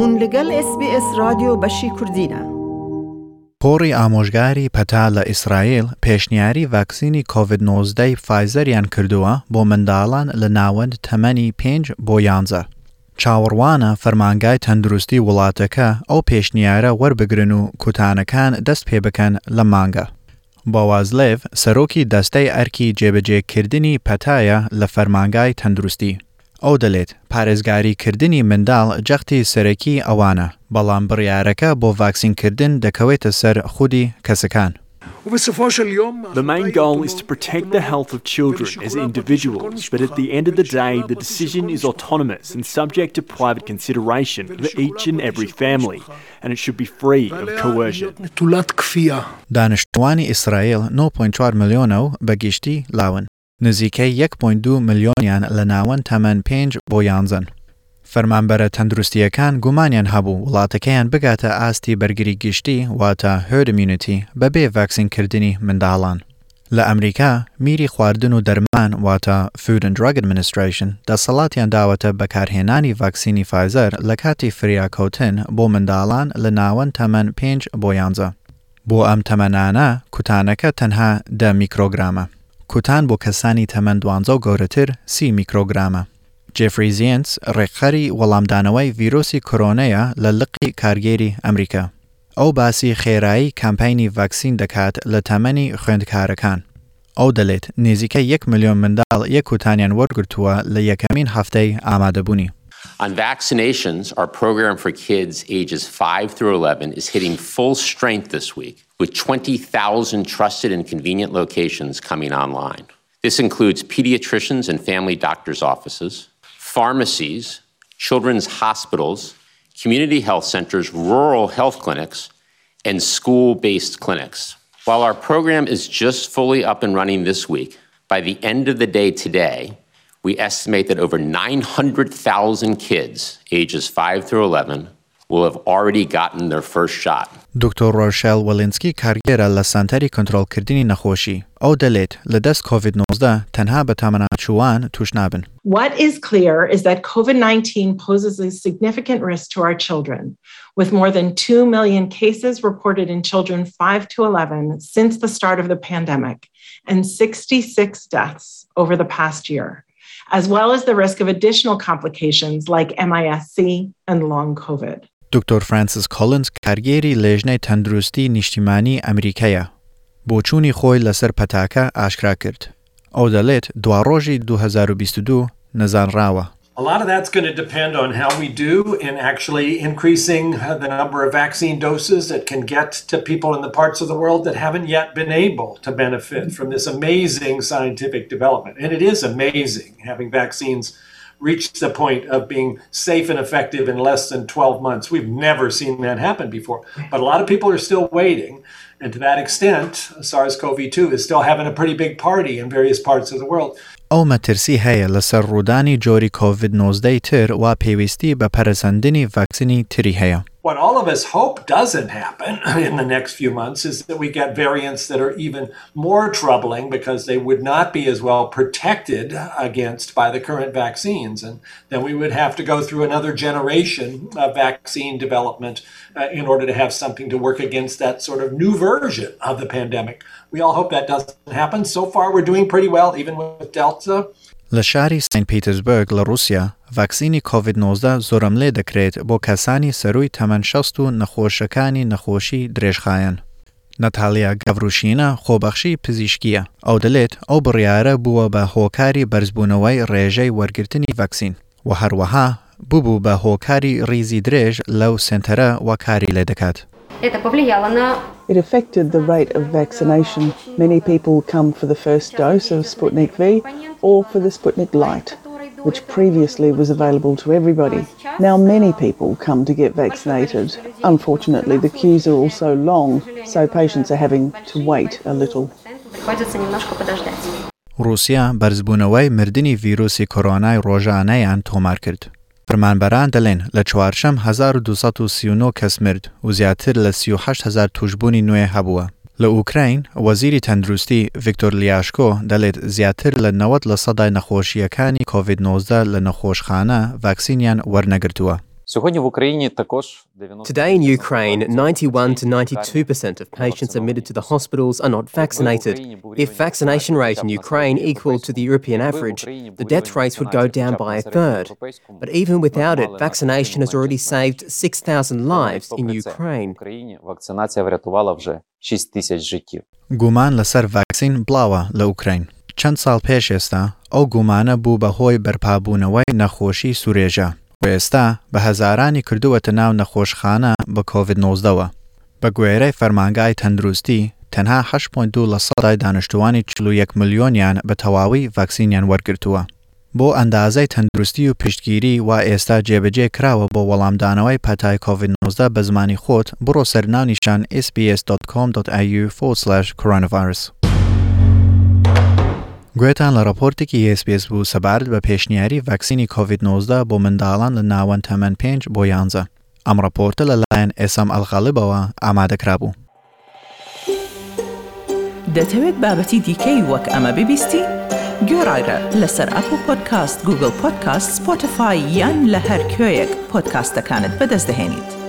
هون لەگەڵ SسBS رادیۆ بەشی کوردینە. پۆڕی ئامۆژگاری پەتا لە ئیسرائیل پێشنیاری ڤاکسینی کۆVID-19 فایزەریان کردووە بۆ منداڵان لە ناوەند تەمەنی پێنج بۆ یانزە. چاوەڕوانە فەرمانگای تەندروستی وڵاتەکە ئەو پێشنیارە وەربگرن و کوتانەکان دەست پێ بکەن لە مانگە. باوازلێڤ سەرۆکی دەستەی ئەرکی جێبەجێکردنی پەتایە لە فەرمانگای تەندروستی. ئەو دەلێت پارێزگاریکردنی منداڵ جەختی سەرەکی ئەوانە بەڵام بڕیارەکە بۆ ڤاکسینکردن دەکەوێتە سەر خودی کەسەکان. The main goal is to protect the health of children as individuals, but at the end of the day, the decision is autonomous and subject to private consideration for each and every family, and it should be free of coercion. دانیشتوانی ئیسرائیل 9.4 میلیۆنە و بەگشتی لاون. نزیکەی 1.2 میلیۆنیان لە ناوەن تەمەەن پێنج بۆ یانزن. فەرمانبەرە تەندروستیەکان گومانیان هەبوو وڵاتەکەیان بگاتە ئاستی بەرگری گشتی واتە هەرمیونیتی بەبێ ڤاکسینکردنی منداڵان. لە ئەمریکا میری خواردن و دەرمان واتە and Drug Administration دەسەڵاتیان داوەتە بەکارهێنانی ڤاکسینی فایزەر لە کاتی فریاکەوتن بۆ منداڵان لە ناوەن تەمەەن پێنج بۆ یانزە. بۆ ئەم تەمەنانە کوتانەکە تەنها دە میکرۆگرامە. کوتان بۆ کەسانی تەمەند دوانزە و گەورەتر سی میکرۆگرامە. جفری زیێنس ڕێکخەری وەڵامدانەوەی ڤیرۆسی کۆرۆنەیە لە لقی کارگێری ئەمریکا. ئەو باسی خێرایی کامپینی ڤاکسین دەکات لە تەمەنی خوێندکارەکان. ئەو دەڵێت نێزیکە 1 میلیۆن منداڵ یەک کوتانیان وەرگرتووە لە یەکەمین هەفتەی ئامادەبوونی. On vaccinations, our program for kids ages 5 through 11 is hitting full strength this week, with 20,000 trusted and convenient locations coming online. This includes pediatricians and family doctors' offices, pharmacies, children's hospitals, community health centers, rural health clinics, and school based clinics. While our program is just fully up and running this week, by the end of the day today, we estimate that over 900,000 kids ages 5 through 11 will have already gotten their first shot. دکتۆر ڕۆشل وەلنسکی کارگێرە لە سانتەری کۆنتترۆلکردنی نەخۆشی ئەو دەلێت لە دەست COVID-19 تەنها بە تامەناچوان توش نابن. What is clear is that COVID-19 poses a significant risk to our children, with more than 2 million cases reported in children 5 to 11 since the start of the pandemic, and 66 deaths over the past year, as well as the risk of additional complications like MISC and long COVID. دکتۆر فرانسیس کۆلنز کارگێری لێژنەی تەندروستی نیشتیمانی ئەمریکەیە. بۆچوونی خۆی لەسەر پەتاکە ئاشکرا کرد. ئەو دەڵێت دوا ڕۆژی 2022 نەزانراوە. A lot of that's going to depend on how we do in actually increasing the number of vaccine doses that can get to people in the parts of the world that haven't yet been able to benefit from this amazing scientific development. And it is amazing having vaccines reach the point of being safe and effective in less than 12 months. We've never seen that happen before. But a lot of people are still waiting. And to that extent, SARS CoV 2 is still having a pretty big party in various parts of the world. ئەو مەترسی هەیە لەسەر ڕوودانی جۆری کۆVID-19 تر وا پێویستی بە پەرسەندنی ڤاکسینی تری هەیە. what all of us hope doesn't happen in the next few months is that we get variants that are even more troubling because they would not be as well protected against by the current vaccines. And then we would have to go through another generation of vaccine development uh, in order to have something to work against that sort of new version of the pandemic. We all hope that doesn't happen. So far, we're doing pretty well, even with Delta. Lashari, St. Petersburg, La Russia. ڤاکسینی کۆVID-19 زۆرم لێ دەکرێت بۆ کەسانی سەروی تەمەەن شەست و نەخۆشەکانی نەخۆشی درێژخایەن. نەتالیا گەڤروشینە خۆبەخشی پزیشکیە ئەو دەلێت ئەو بڕیارە بووە بە هۆکاری بەرزبوونەوەی ڕێژەی وەرگرتنی ڤەکسین و هەروەها ببوو بە هۆکاری ریزی درێژ لەو سنتەرە وەکاری لێ دەکات. It affected the rate of vaccination. Many people come for the first dose of Sputnik V or for the Sputnik Light, which previously was available to everybody. Now many people come to get vaccinated. Unfortunately, the queues are also long, so patients are having to wait a little. رووسیا بەرزبوونەوەی مردنی ڤیرۆسی کۆرۆنای ڕۆژانەیان تۆمار کرد. فرمانبەران دەڵێن لە چوارشەم 1239 کەس مرد و زیاتر لە 38هزار توشببوونی نوێ هەبووە. لە ئوکراین وەزیری تەندروستی ڤیکتۆر لیاشکۆ دەڵێت زیاتر لە 90 لە سەدای نەخۆشیەکانی کۆVID-19 لە نەخۆشخانە ڤاکسینیان وەرنەگرتووە. Today in Ukraine, 91 to 92% of patients admitted to the hospitals are not vaccinated. If vaccination rate in Ukraine equal to the European average, the death rates would go down by a third. But even without it, vaccination has already saved 6,000 lives in Ukraine. گومان لەسەر ڤاکسین بڵاوە لە ئوکراین. چەند ساڵ پێش ئێستا ئەو گومانە بوو بەهۆی بەرپابوونەوەی نەخۆشی سوورێژە و ئێستا بە هەزارانی کردووەتە ناو نەخۆشخانە بە کۆVید-19ەوە. بە گوێرەی فەرمانگای تەندروستی تەنها 8.2 لە سەدای دانیشتوانی 41 ملیۆنیان بە تەواوی ڤاکسینیان وەرگرتووە. بۆ ئەندازای تەندروستی و پشتگیری وا ئێستا جێبەجێ کراوە بۆ وەڵامدانەوەی پەتای کۆVید-19 بە زمانی خۆت بڕۆ سەرناونیشان sbs.com.au coronavirus. گوێتان لە راپۆرتێکی SسPS بوو سەبارەت بە پێشنیاری ڤاکسینی کۆVید-19 بۆ منداڵان لە ناوەن تەمەەن 5 بۆ یانزە. ئەم راپۆرتە لەلایەن ئێسم ئەلخاڵبەوە ئامادەکرا بوو. دەتەوێت بابەتی دیکەی وەک ئەمە ببیستی؟ گۆڕایرە لەسەر ئەپ و پۆدکاست گوگل پۆدکاست سپۆتفاای یان لە هەر کوێیەک پۆدکاستەکانت بەدەستدەێنیت.